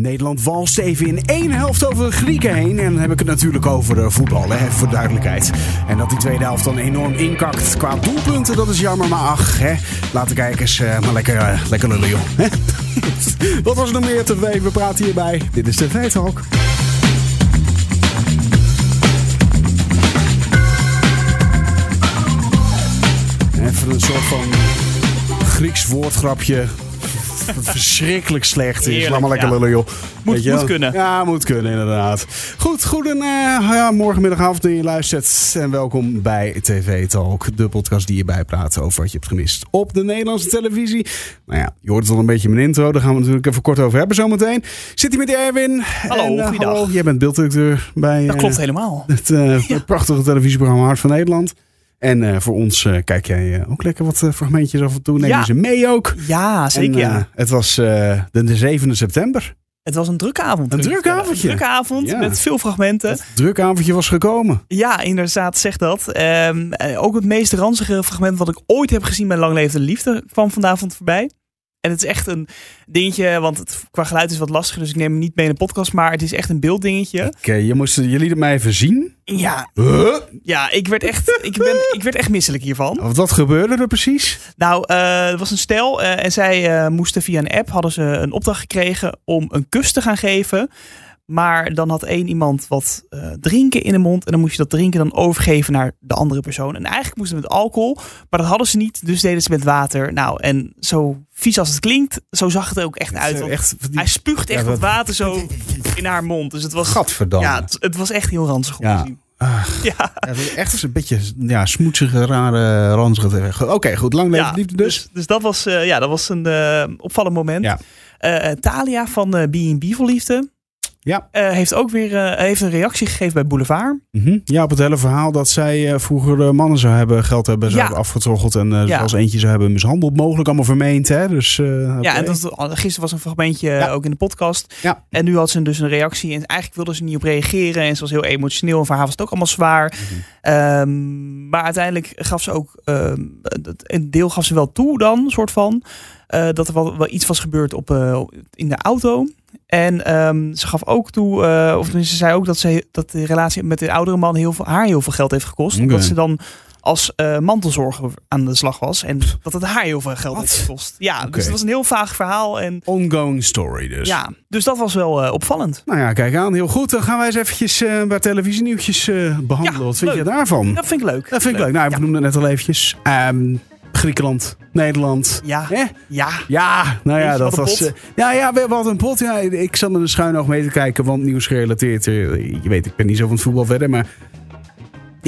Nederland walst even in één helft over de Grieken heen. En dan heb ik het natuurlijk over uh, voetbal, hè, voor duidelijkheid. En dat die tweede helft dan enorm inkakt qua doelpunten, dat is jammer. Maar ach, hè, laat de kijkers uh, maar lekker, uh, lekker lullen, joh. Wat was er nog meer weten? We praten hierbij. Dit is TV Talk. Even een soort van Grieks woordgrapje verschrikkelijk slecht is. Laat maar lekker ja. lullen, joh. Moet- kunnen. Ja, moet kunnen, inderdaad. Goed, goeden eh, ja, morgenmiddagavond die je luistert. En welkom bij TV Talk, de podcast die je bijpraat over wat je hebt gemist op de Nederlandse televisie. Nou ja, je hoort het al een beetje in mijn intro. Daar gaan we natuurlijk even kort over hebben zometeen. Zit hier met Erwin. Hallo, En, hallo, jij bent beelddirecteur bij Dat klopt helemaal. het, eh, Ja. het prachtige televisieprogramma Hart van Nederland. En eh, voor ons eh, kijk jij eh, ook lekker wat fragmentjes af en toe. Neem Ja. je ze mee ook. Ja, zeker. En, het was de, de 7e september. Het was een drukke avond. Een drukke vertellen. avondje. Een drukke avond Ja. met veel fragmenten. Het drukavondje was gekomen. Ja, inderdaad, zeg dat. Ehm, eh, ook het meest ranzige fragment wat ik ooit heb gezien bij Lang Leefde de Liefde kwam vanavond voorbij. En het is echt een dingetje, want het, qua geluid is wat lastiger, dus ik neem hem niet mee in de podcast, maar het is echt een beelddingetje. Oké, je, moest, je liet het mij even zien. Ja, Huh? ja ik, werd echt, ik, ben, ik werd echt misselijk hiervan. Wat wat gebeurde er precies? Nou, eh, er was een stel eh, en zij eh, moesten via een app, hadden ze een opdracht gekregen om een kus te gaan geven. Maar dan had één iemand wat eh, drinken in de mond. En dan moest je dat drinken dan overgeven naar de andere persoon. En eigenlijk moest het met alcohol. Maar dat hadden ze niet. Dus deden ze met water. Nou, en zo vies als het klinkt, zo zag het er ook echt uit. want Echt, die... hij spuugt echt Ja, wat wat- water zo in haar mond. Dus het was, Gadverdamme. ja, het, het was echt heel ranzig om Ja. te zien. Ach, Ja, echt een beetje ja, smoetsige, rare, ranzige. Oké, goed. Lang leven ja liefde dus. dus. Dus dat was, eh, ja, dat was een eh, opvallend moment. Ja. Thalia van B&B voor Liefde Ja. eh, heeft ook weer eh, heeft een reactie gegeven bij Boulevard. Mhm. Ja, op het hele verhaal dat zij eh, vroeger mannen zou hebben, geld hebben, zou Ja. hebben afgetroggeld. En Ja. zelfs eentje zou hebben mishandeld. Mogelijk allemaal vermeend, hè. Dus, Ja, en dat, gisteren was een fragmentje Ja. ook in de podcast. Ja. En nu had ze dus een reactie. En eigenlijk wilde ze niet op reageren. En ze was heel emotioneel. En voor haar was het ook allemaal zwaar. Mhm. Ehm, maar uiteindelijk gaf ze ook... ehm, een deel gaf ze wel toe dan, soort van. dat er wel, wel iets was gebeurd op, in de auto. En ehm, ze gaf ook toe, eh, of tenminste, ze zei ook dat, ze, dat de relatie met de oudere man heel veel, haar heel veel geld heeft gekost. Omdat ze dan als eh, mantelzorger aan de slag was. En dat het haar heel veel geld heeft gekost. Ja, dus het was een heel vaag verhaal. En Ongoing story dus. ja, dus dat was wel eh, opvallend. Nou ja, kijk aan. Heel goed. Dan gaan wij eens eventjes eh bij televisienieuwtjes eh, behandelen. Ja, Wat vind je leuk. daarvan? Dat vind ik leuk. Dat vind ik leuk. Nou, we Ja. noemden het net al eventjes. Ehm, Griekenland, Nederland. Ja, ja. Ja, nou ja, dat was. eh, ja, ja, we hadden een pot. Ja, ik zat met een schuin oog mee te kijken, want nieuws gerelateerd. eh, je weet, ik ben niet zo van het voetbal verder, maar.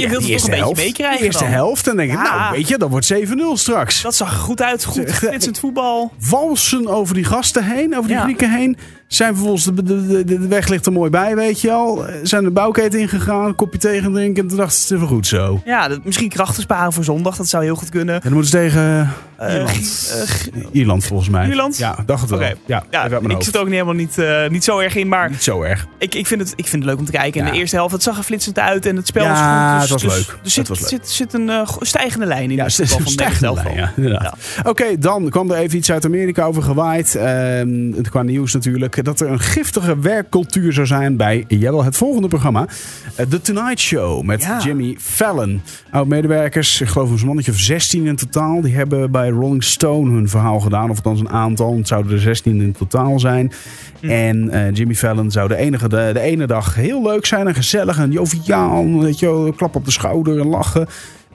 Je wilt het toch een beetje helft, meekrijgen De eerste dan. helft. En dan denk ik, Ja. nou, weet je, dat wordt 7-0 straks. Dat zag er goed uit. Goed flitsend voetbal. Walsen over die gasten heen, over die. Grieken heen. Zijn vervolgens, de, de, de, de weg ligt er mooi bij, weet je al. Zijn de bouwketen ingegaan, kopje tegen drinken. En toen dachten ze, het is wel goed zo. Ja, dat, misschien krachten sparen voor zondag. Dat zou heel goed kunnen. En dan moeten ze tegen Eh, Ierland. eh, Ierland, volgens mij. Ierland? Ja, dacht het wel. Ja, ja, ik hoofd. zit ook niet helemaal niet, eh, niet zo erg in. Maar Niet zo erg. ik, ik, vind het, ik vind het leuk om te kijken. En Ja. de eerste helft, het zag er flitsend uit. En het spel Ja, was goed. Dus, het was dus- leuk. Er Het zit, was leuk. zit, zit een stijgende lijn in Ja, het van het stijgende lijn, ja. Oké, dan kwam er even iets uit Amerika over gewaaid. Ehm, qua nieuws natuurlijk. Dat er een giftige werkcultuur zou zijn bij, jawel, het volgende programma. The Tonight Show met Ja. Jimmy Fallon. Oud-medewerkers, ik geloof een mannetje of 16 in totaal. Die hebben bij Rolling Stone hun verhaal gedaan. Of althans een aantal. Het zouden er 16 in totaal zijn. Hm. En eh, Jimmy Fallon zou de, enige, de, de ene dag heel leuk zijn en gezellig en joviaal. Weet je, klap op de schouder en lachen.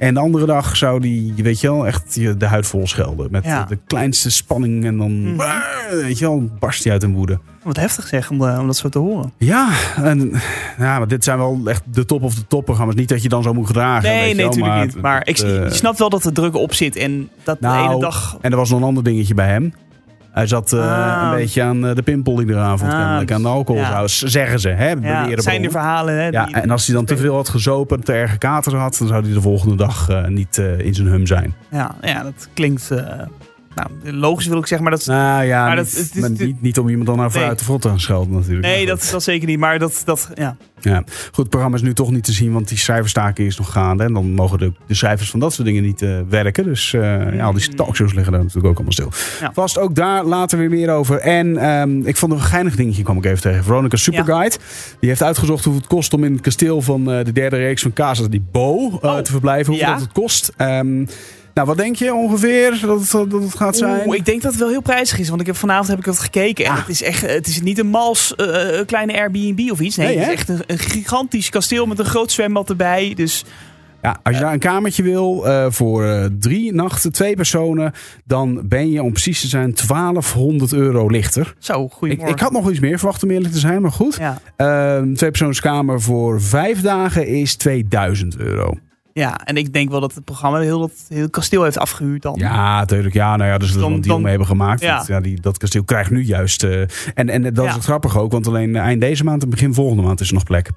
En de andere dag zou die, weet je wel, echt de huid vol schelden. Met Ja. de kleinste spanning en dan, Mhm. weet je wel, barst hij uit in woede. Wat heftig zeg, om, eh, om dat zo te horen. Ja, en, ja, maar dit zijn wel echt de top of de top programma's. Niet dat je dan zo moet gedragen. weet Nee, je nee, natuurlijk niet. Maar ik, het, eh, ik snap wel dat er druk op zit. En dat de Nou, ene dag... En er was nog een ander dingetje bij hem. Hij zat eh, Ah. een beetje aan eh, de pimpel iedere avond, Ah, kennelijk. Aan de alcohol, ja. zou- zeggen ze. Hè, Ja, zijn er bronnen. verhalen. Hè, Ja, en als hij dan te veel had gezopen, te erge kater had, dan zou hij de volgende dag eh, niet in zijn hum zijn. ja, ja, dat klinkt... nou, logisch wil ik zeggen, maar dat... Nou ja, Maar niet, dat- het is- maar niet, niet om iemand dan naar Nee. vooruit de vod te gaan schelden natuurlijk. Nee, dat, dat zeker niet. Maar dat, dat ja. Ja. Goed, het programma is nu toch niet te zien, want die cijferstaking is nog gaande. En dan mogen de, de cijfers van dat soort dingen niet eh, werken. Dus eh, ja, al die talkshows liggen daar natuurlijk ook allemaal stil. Ja. Vast ook daar later weer meer over. En ehm, ik vond een geinig dingetje, kwam ik even tegen. Veronica Superguide. Die heeft uitgezocht hoeveel het kost om in het kasteel van eh, de derde reeks van Casa di Bo Oh. te verblijven. Hoeveel Ja. dat het kost. Ehm, nou, wat denk je ongeveer dat het, dat het gaat zijn? Oeh, ik denk dat het wel heel prijzig is. Want ik heb, vanavond heb ik dat gekeken. En Ah. het is echt, het is niet een mals eh, eh, kleine Airbnb of iets. Nee, Nee, het is echt een, een gigantisch kasteel met een groot zwembad erbij. Dus Ja, als je daar een kamertje wil eh, voor drie nachten, twee personen, dan ben je om precies te zijn 1200 euro lichter. zo, Ik, goedemorgen. ik had nog iets meer verwacht om eerlijk te zijn, maar goed. Ja, Ehm twee persoonskamer voor vijf dagen is 2000 euro. Ja, en ik denk wel dat het programma heel dat heel kasteel heeft afgehuurd dan. Ja, natuurlijk. Ja, nou ja, dus er Dan- een deal dan- mee hebben gemaakt. Ja. Ja, die, dat kasteel krijgt nu juist... eh, en, en dat is het grappige ook, want alleen eind deze maand en begin volgende maand is er nog plek.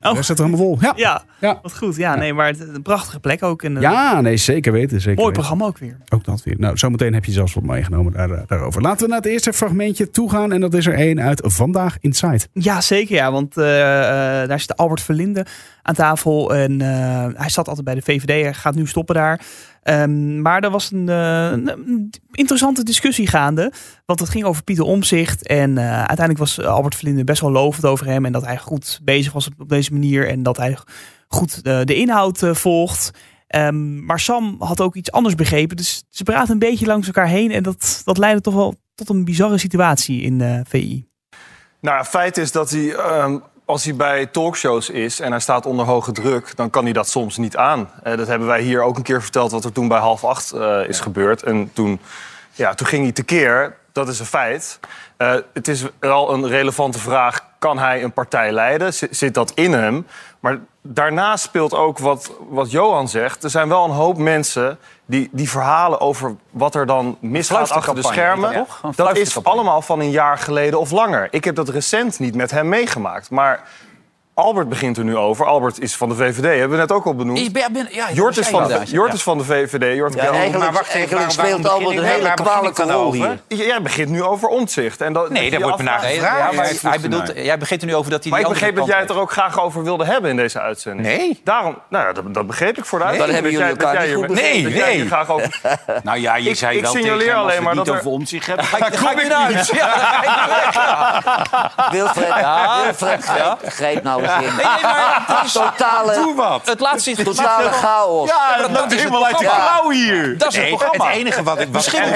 Oh. Rest staat er helemaal vol. Ja, Ja, Ja. wat goed. Ja, nee, maar het, een prachtige plek ook. En een ja nee, zeker weten. Zeker mooi programma ook weer. Ook dat weer. Nou, zometeen heb je zelfs wat meegenomen daar, eh, daarover. Laten we naar het eerste fragmentje toe gaan. En dat is er één uit Vandaag Inside. Ja, zeker. Ja, want eh, eh, daar zit Albert Verlinde aan tafel. En eh, hij zat altijd bij de VVD. Hij gaat nu stoppen daar. Ehm, maar er was een, eh, een- interessante discussie gaande. Want het ging over Pieter Omzicht. En eh, uiteindelijk was Albert Verlinde best wel lovend over hem. En dat hij goed bezig was op, deze manier. En dat hij goed de inhoud volgt. Ehm, maar Sam had ook iets anders begrepen. Dus ze praten een beetje langs elkaar heen. En dat, dat leidde toch wel tot een bizarre situatie in VI. Nou, feit is dat hij, ehm, als hij bij talkshows is en hij staat onder hoge druk, dan kan hij dat soms niet aan. Eh, dat hebben wij hier ook een keer verteld, wat er toen bij half acht eh, is gebeurd. En toen, ja, toen ging hij tekeer. Dat is een feit. Eh, het is wel een relevante vraag: kan hij een partij leiden? Zit, zit dat in hem? Maar daarnaast speelt ook wat, wat Johan zegt. Er zijn wel een hoop mensen die, die verhalen over wat er dan misgaat achter de schermen. dat is allemaal van een jaar geleden of langer. Ik heb dat recent niet met hem meegemaakt. Maar Albert begint er nu over. Albert is van de VVD, hebben we net ook al benoemd. Ik ben, ben- ja, Jort is, van de. Jort is van de VVD. Jort Ja, Bel- eigenlijk, maar wacht even, waarom- speelt waarom Albert een hele kwalijke rol over? hier. Jij begint nu over omzicht. En dat, Nee, dat daar wordt me naar gevraagd. Hij bedoelt, jij begint er nu over dat hij maar ik begreep dat jij het er ook graag over wilde hebben in deze uitzending. Nee. Daarom, nou ja, dat, dat begreep ik voor de uitzending. Dan hebben jullie elkaar niet goed begrepen. hier graag over... Nou ja, je Ik- zei ik wel signaleer tegen hem, als alleen we maar het dat niet er- over om zich hebben. Ga ik. Ja, Wilfred, grijp nou eens in. nee, maar het is- Totale, Doe wat. Het laatste is totale chaos. Ja, dat het helemaal uit de klauw hier. Dat is het programma. het enige wat ik... Wat Misschien nee,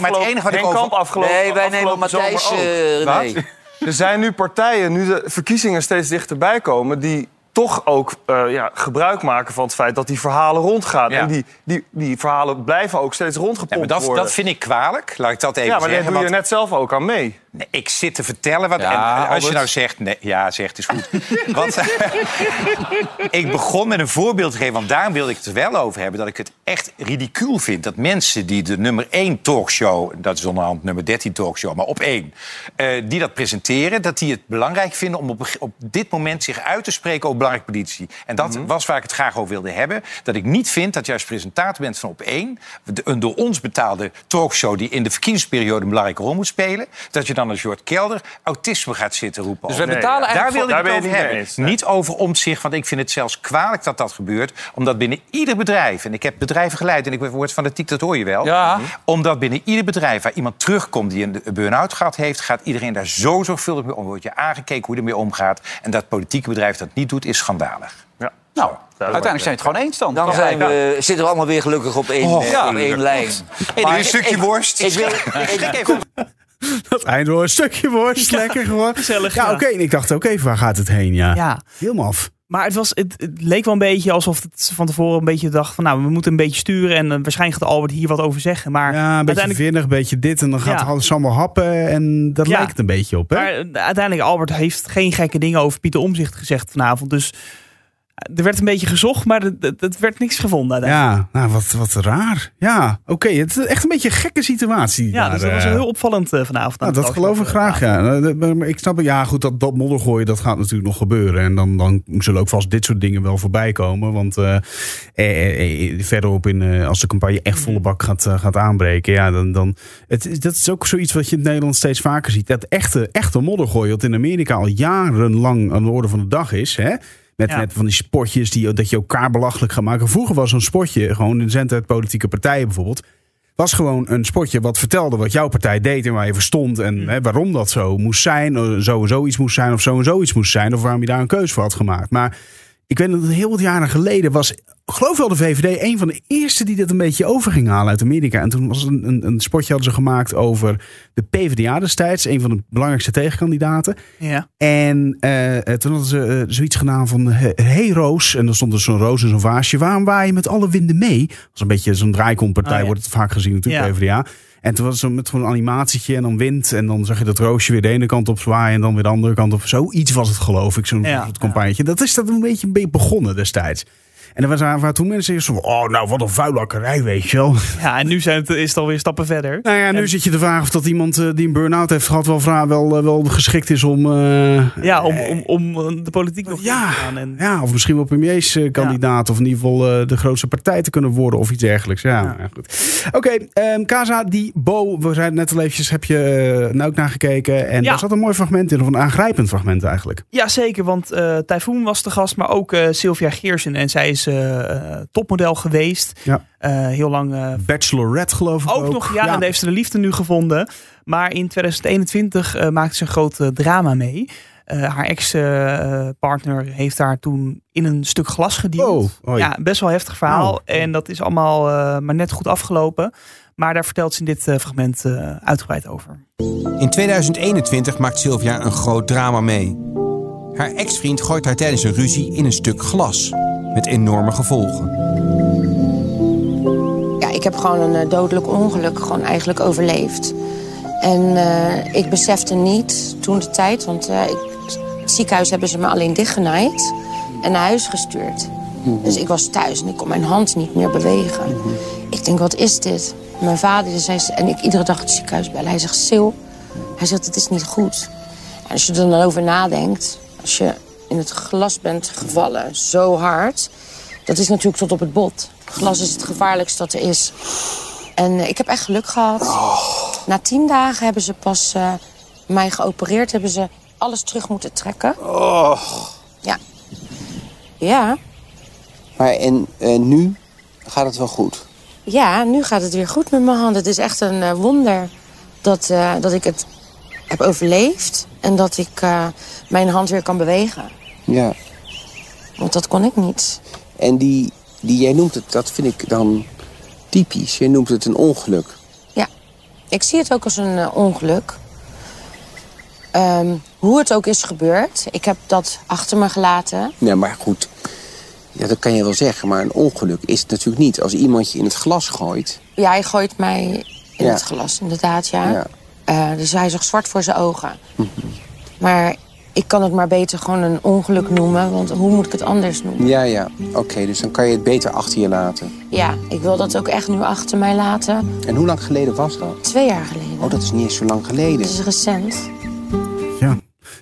maar het enige wat ik over... Nee, wij nemen Matthijs. eh, nee. Er zijn nu partijen, nu de verkiezingen steeds dichterbij komen... die toch ook eh, ja, gebruik maken van het feit dat die verhalen rondgaan. Ja. En die, die, die verhalen blijven ook steeds Ja, rondgepompt maar dat, worden. dat vind ik kwalijk, laat ik dat even ja, maar daar zeggen. doe je want- net zelf ook aan mee. Nee, ik zit te vertellen wat. Ja, en als je nou zegt. Nee, ja, zegt is goed. want ik begon met een voorbeeld te geven, want daar wilde ik het wel over hebben. Dat ik het echt ridicuul vind dat mensen die de nummer 1 talkshow. dat is onderhand nummer 13 talkshow, maar op één. eh, die dat presenteren, dat die het belangrijk vinden om op, op dit moment zich uit te spreken over belangrijke politie. En dat Mhm. was waar ik het graag over wilde hebben. Dat ik niet vind dat als presentator bent van op één. een door ons betaalde talkshow die in de verkiezingsperiode een belangrijke rol moet spelen. dat je dan als Jort Kelder autisme gaat zitten roepen. Dus we Nee, betalen. Daar eigenlijk... wilde ik daar het over hebben. niet mee eens, nee. Niet over omzicht, want ik vind het zelfs kwalijk dat dat gebeurt. Omdat binnen ieder bedrijf, en ik heb bedrijven geleid... en ik word fanatiek, dat hoor je wel. Ja. Omdat binnen ieder bedrijf waar iemand terugkomt... die een burn-out gehad heeft, gaat iedereen daar zo zorgvuldig mee om. Wordt je aangekeken hoe je ermee omgaat. En dat politieke bedrijf dat niet doet, is schandalig. Ja. Nou, uiteindelijk zijn we het gewoon eens dan. Dan zijn we, zitten we allemaal weer gelukkig op één, Oh, eh, ja. op één lijn. Hey, Maar een stukje ik- worst. Ik wil, ik, Dat eindelijk een stukje worst. Lekker gewoon. gezellig, Ja, ja. oké. En ik dacht ook even, waar gaat het heen? Ja. Ja. Helemaal af. Maar het, was, het, het leek wel een beetje alsof het van tevoren een beetje dacht van nou, we moeten een beetje sturen en eh, waarschijnlijk gaat Albert hier wat over zeggen. Maar Ja, een beetje vinnig, een beetje dit. En dan gaat Ja. alles allemaal happen. En dat Ja. lijkt een beetje op, hè? maar eh, uiteindelijk Albert heeft geen gekke dingen over Pieter Omzicht gezegd vanavond. Dus Er werd een beetje gezocht, maar het- werd niks gevonden. Ja, nou, wat, wat raar. Ja, oké. Het is echt een beetje een gekke situatie. Ja, daar, dus dat was eh. heel opvallend eh, vanavond. Nou, dat geloof ik talkshow. graag, ja. Maar ik snap het. Ja, goed, dat, dat modder gooien, dat gaat natuurlijk nog gebeuren. En dan, dan zullen ook vast dit soort dingen wel voorbij komen. Want eh, eh, eh, verderop, in, eh, als de campagne echt volle bak gaat, eh, gaat aanbreken... Ja, dan, dan, het, dat is ook zoiets wat je in Nederland steeds vaker ziet. Dat echte, echte modder gooien, wat in Amerika al jarenlang aan de orde van de dag is... Hè? Met, Ja. met van die spotjes die, dat je elkaar belachelijk gaat maken. Vroeger was een spotje, gewoon in zendtijd politieke partijen bijvoorbeeld was gewoon een spotje wat vertelde wat jouw partij deed en waar je voor stond. En hè, waarom dat zo moest zijn, eh, zo en zo iets moest zijn of zo en zo iets moest zijn. Of waarom je daar een keuze voor had gemaakt. Maar ik weet dat het heel wat jaren geleden was, geloof wel de VVD, een van de eerste die dit een beetje over ging halen uit Amerika. En toen was een, een, een spotje hadden ze gemaakt over de PvdA destijds, een van de belangrijkste tegenkandidaten. Ja. En eh, toen hadden ze eh, zoiets gedaan van... Hey Roos, en dan stond er zo'n roos in zo'n vaasje. Waarom waai je met alle winden mee? Dat was een beetje zo'n draaikompartij, Oh, ja. wordt het vaak gezien natuurlijk, Ja. PvdA. En toen was het met gewoon een animatietje en dan wind. En dan zag je dat roosje weer de ene kant op zwaaien... en dan weer de andere kant op. Zoiets was het geloof ik, zo'n Ja, soort campagnetje. Dat is dat een beetje begonnen destijds. En er waren, toen mensen zo. Oh, nou, wat een vuilakkerij, weet je wel. ja, en nu zijn het, is het alweer stappen verder. Nou ja, nu En- zit je te vragen of dat iemand eh, die een burn-out heeft gehad... wel, vra- wel, eh, wel geschikt is om... eh, Ja, om, om, om de politiek nog Ja, te gaan. En, Ja, of misschien wel premierskandidaat. Of in ieder geval de grootste partij te kunnen worden. Of iets dergelijks. Ja, Ja. ja, goed. Oké, ehm Kaza, die Bo, we zeiden net al eventjes, heb je nou ook naar gekeken. En daar zat een mooi fragment in. Of een aangrijpend fragment eigenlijk. Ja, zeker. Want Typhoon was de gast, maar ook Sylvia Geersen. En zij is eh, eh, topmodel geweest. Ja. Eh, heel lang eh, Bachelorette geloof ik ook. ook, nog. Ja, en daar heeft ze de liefde nu gevonden. Maar in 2021 eh, maakte ze een groot drama mee. Eh, haar ex-partner heeft haar toen in een stuk glas gedeeld. Oh. Ja, best wel heftig verhaal. Oh. En dat is allemaal eh, maar net goed afgelopen. Maar daar vertelt ze in dit eh, fragment uitgebreid over. In 2021 maakt Sylvia een groot drama mee. Haar ex-vriend gooit haar tijdens een ruzie in een stuk glas. Met enorme gevolgen. Ja, ik heb gewoon een eh, dodelijk ongeluk gewoon eigenlijk overleefd. En eh, ik besefte niet toen de tijd, want eh, ik, het ziekenhuis hebben ze me alleen dichtgenaaid en naar huis gestuurd. Dus ik was thuis en ik kon mijn hand niet meer bewegen. Ik denk, wat is dit? Mijn vader zei, en ik iedere dag het ziekenhuis bellen. Hij zegt, Sil, hij zegt, het is niet goed. En als je er dan over nadenkt, als je in het glas bent gevallen zo hard... dat is natuurlijk tot op het bot. Glas is het gevaarlijkste dat er is. En eh, ik heb echt geluk gehad. Na tien dagen hebben ze pas eh, mij geopereerd. Hebben ze alles terug moeten trekken. Ja. Ja. Maar en eh, nu gaat het wel goed? Ja, nu gaat het weer goed met mijn hand. Het is echt een wonder dat, dat ik het heb overleefd. En dat ik mijn hand weer kan bewegen. Ja. Want dat kon ik niet. En die, die jij noemt het, dat vind ik dan typisch. Jij noemt het een ongeluk. Ik zie het ook als een eh, ongeluk. Ehm, hoe het ook is gebeurd. Ik heb dat achter me gelaten. Ja, maar goed. Ja, dat kan je wel zeggen. Maar een ongeluk is het natuurlijk niet. Als iemand je in het glas gooit. Ja, hij gooit mij in Ja. het glas, inderdaad, ja. Ja. Eh, dus hij zag zwart voor zijn ogen. Maar ik kan het maar beter gewoon een ongeluk noemen. Want hoe moet ik het anders noemen? Ja, ja. Oké, dus dan kan je het beter achter je laten. Ja, ik wil dat ook echt nu achter mij laten. En hoe lang geleden was dat? Twee jaar geleden. Oh, dat is niet eens zo lang geleden. Het is recent. Ja.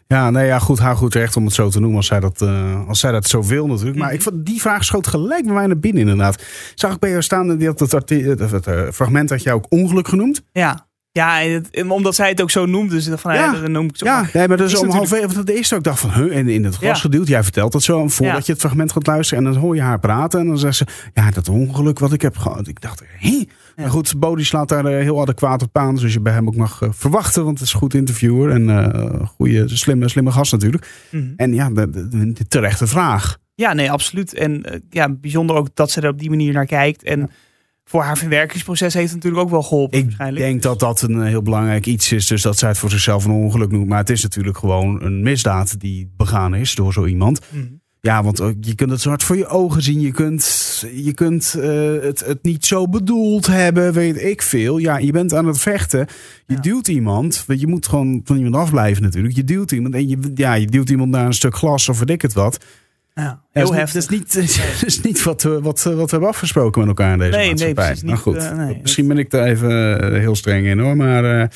Ja, nee, ja, goed, haar goed recht om het zo te noemen als zij dat, eh, als zij dat zo wil natuurlijk. Maar ik vond die vraag schoot gelijk bij mij naar binnen inderdaad. Zag ik bij jou staan, die had het, arti- het, het, eh, fragment had jij ook ongeluk genoemd. Ja, ja het- omdat zij het ook zo noemde. Dus van, ja, Ja. dan noem ik het zo. Ja, maar. nee, maar dat is, Is om half natuurlijk- even. De eerste ook dacht van, huh, en in het glas Ja. gedeeld. Jij vertelt dat zo, voordat Ja. je het fragment gaat luisteren. En dan hoor je haar praten. En dan zegt ze, ja, dat ongeluk wat ik heb gehad. Ik dacht, hé? Maar goed, Bodie slaat daar eh, heel adequaat op aan. Zoals je bij hem ook mag eh, verwachten. Want het is een goed interviewer. En eh goede, slimme, slimme gast natuurlijk. Mhm. En ja, de, de, de terechte vraag. Ja, nee, absoluut. En ja, bijzonder ook dat ze er op die manier naar kijkt. En voor haar verwerkingsproces heeft het natuurlijk ook wel geholpen. Ik denk dat dat een heel belangrijk iets is. Dus dat zij het voor zichzelf een ongeluk noemt. Maar het is natuurlijk gewoon een misdaad die begaan is door zo iemand. Mhm. Ja, want ook, je kunt het zwart voor je ogen zien. Je kunt, je kunt eh, het, het niet zo bedoeld hebben, weet ik veel. Ja, je bent aan het vechten. Je Ja. duwt iemand. Want je moet gewoon van iemand afblijven natuurlijk. Je duwt iemand en je, ja, je duwt iemand naar een stuk glas of weet ik het wat. Ja, heel heftig. niet- Dat is niet, is niet wat, we- wat, we- wat we hebben afgesproken met elkaar in deze Nee, nee, maatschappij. precies niet, maar goed, eh, nee, misschien ben ik daar even eh, heel streng in hoor. Maar eh,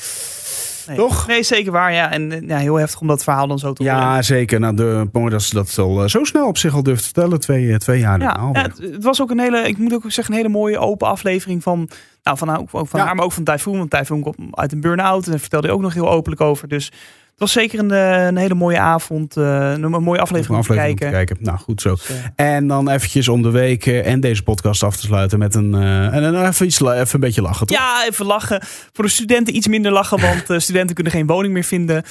Nee. toch? Nee, zeker waar. Ja. En ja, heel heftig om dat verhaal dan zo te horen. Ja, zeker. Nou, de, mooi dat ze dat al zo snel op zich al durft te vertellen. Twee, twee jaar Ja, ja, het, het was ook een hele, ik moet ook zeggen, een hele mooie open aflevering van, nou, van, ook van Ja. haar, maar ook van Typhoon. Want Typhoon komt uit een burn-out en daar vertelde hij ook nog heel openlijk over. Dus het was zeker een, eh, een hele mooie avond, eh, een, een mooie aflevering om te kijken. om te kijken. Nou, goed zo. En dan eventjes om de week eh, en deze podcast af te sluiten met een, en dan even, iets, even een beetje lachen, toch? Ja, even lachen. Voor de studenten iets minder lachen, want studenten kunnen geen woning meer vinden.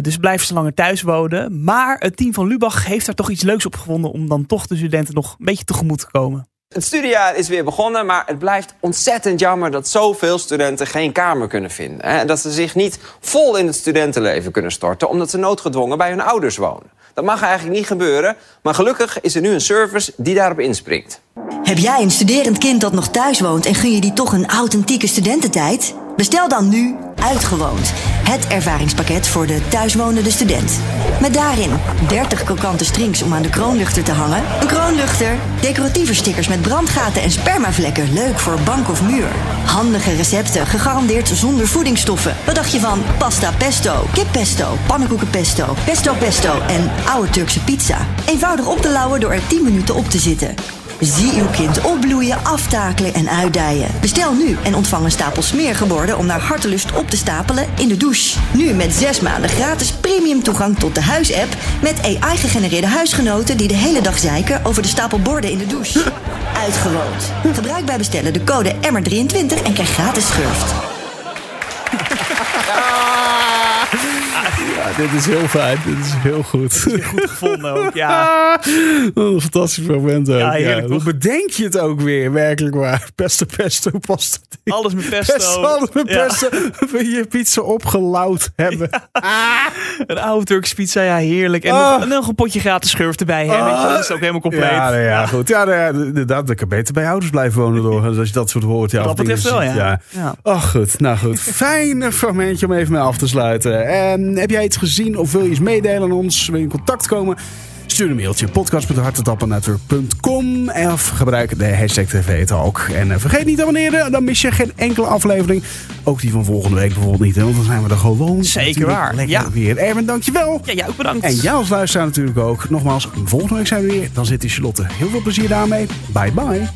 Dus blijven ze langer thuis wonen. Maar het team van Lubach heeft daar toch iets leuks op gevonden om dan toch de studenten nog een beetje tegemoet te komen. Het studiejaar is weer begonnen, maar het blijft ontzettend jammer dat zoveel studenten geen kamer kunnen vinden. En dat ze zich niet vol in het studentenleven kunnen storten, omdat ze noodgedwongen bij hun ouders wonen. Dat mag eigenlijk niet gebeuren, maar gelukkig is er nu een service die daarop inspringt. Heb jij een studerend kind dat nog thuis woont en gun je die toch een authentieke studententijd? Bestel dan nu Uitgewoond. Het ervaringspakket voor de thuiswonende student. Met daarin 30 kokante strings om aan de kroonluchter te hangen. Een kroonluchter, decoratieve stickers met brandgaten en spermavlekken. Leuk voor bank of muur. Handige recepten, gegarandeerd zonder voedingsstoffen. Wat dacht je van pasta pesto, kip pesto, pannenkoeken pesto, pesto pesto en oude Turkse pizza? Eenvoudig op te lauwen door er 10 minuten op te zitten. Zie uw kind opbloeien, aftakelen en uitdijen. Bestel nu en ontvang een stapel smeergeborden om naar hartelust op te stapelen in de douche. Nu met 6 maanden gratis premium toegang tot de huisapp met AI-gegenereerde huisgenoten die de hele dag zeiken over de stapel borden in de douche. Uitgewoond. Gebruik bij bestellen de code EMMER23 en krijg gratis schurft. Ja, dit is heel fijn. Dit is heel goed. Goed gevonden ook, ja. Wat een fantastisch moment ook. Ja, heerlijk, Hoe bedenk je het ook weer, werkelijk waar? Pesto, pesto, pasta. Alles met pesto. Pesto, alles met pesto. Wil je pizza opgelauwd hebben? Een oude Turkse pizza, ja, heerlijk. En, Ah. nog, nog een potje gratis schurft erbij. Hè, dat is ook helemaal compleet. Ja, nou ja, goed. Ja, nou inderdaad. Ik kan beter bij ouders blijven wonen door. Als je dat soort hoort. Ja, dat betreft wel, ja. Ja. Oh, goed. Nou goed. Fijn fragmentje om even mee af te sluiten. En heb jij iets gezien of wil je iets meedelen aan ons? Wil je in contact komen? Stuur een mailtje. podcast.hartetappenetwerk.com Of gebruik de hashtag TV Talk. En eh, vergeet niet te abonneren. Dan mis je geen enkele aflevering. Ook die van volgende week bijvoorbeeld niet. hè, Want dan zijn we er gewoon. Zeker waar. Lekker Ja. weer. Erwin, dankjewel. Ja, jij ook bedankt. En jou als luisteraar natuurlijk ook. Nogmaals, volgende week zijn we weer. Dan zit die Charlotte. Heel veel plezier daarmee. Bye bye.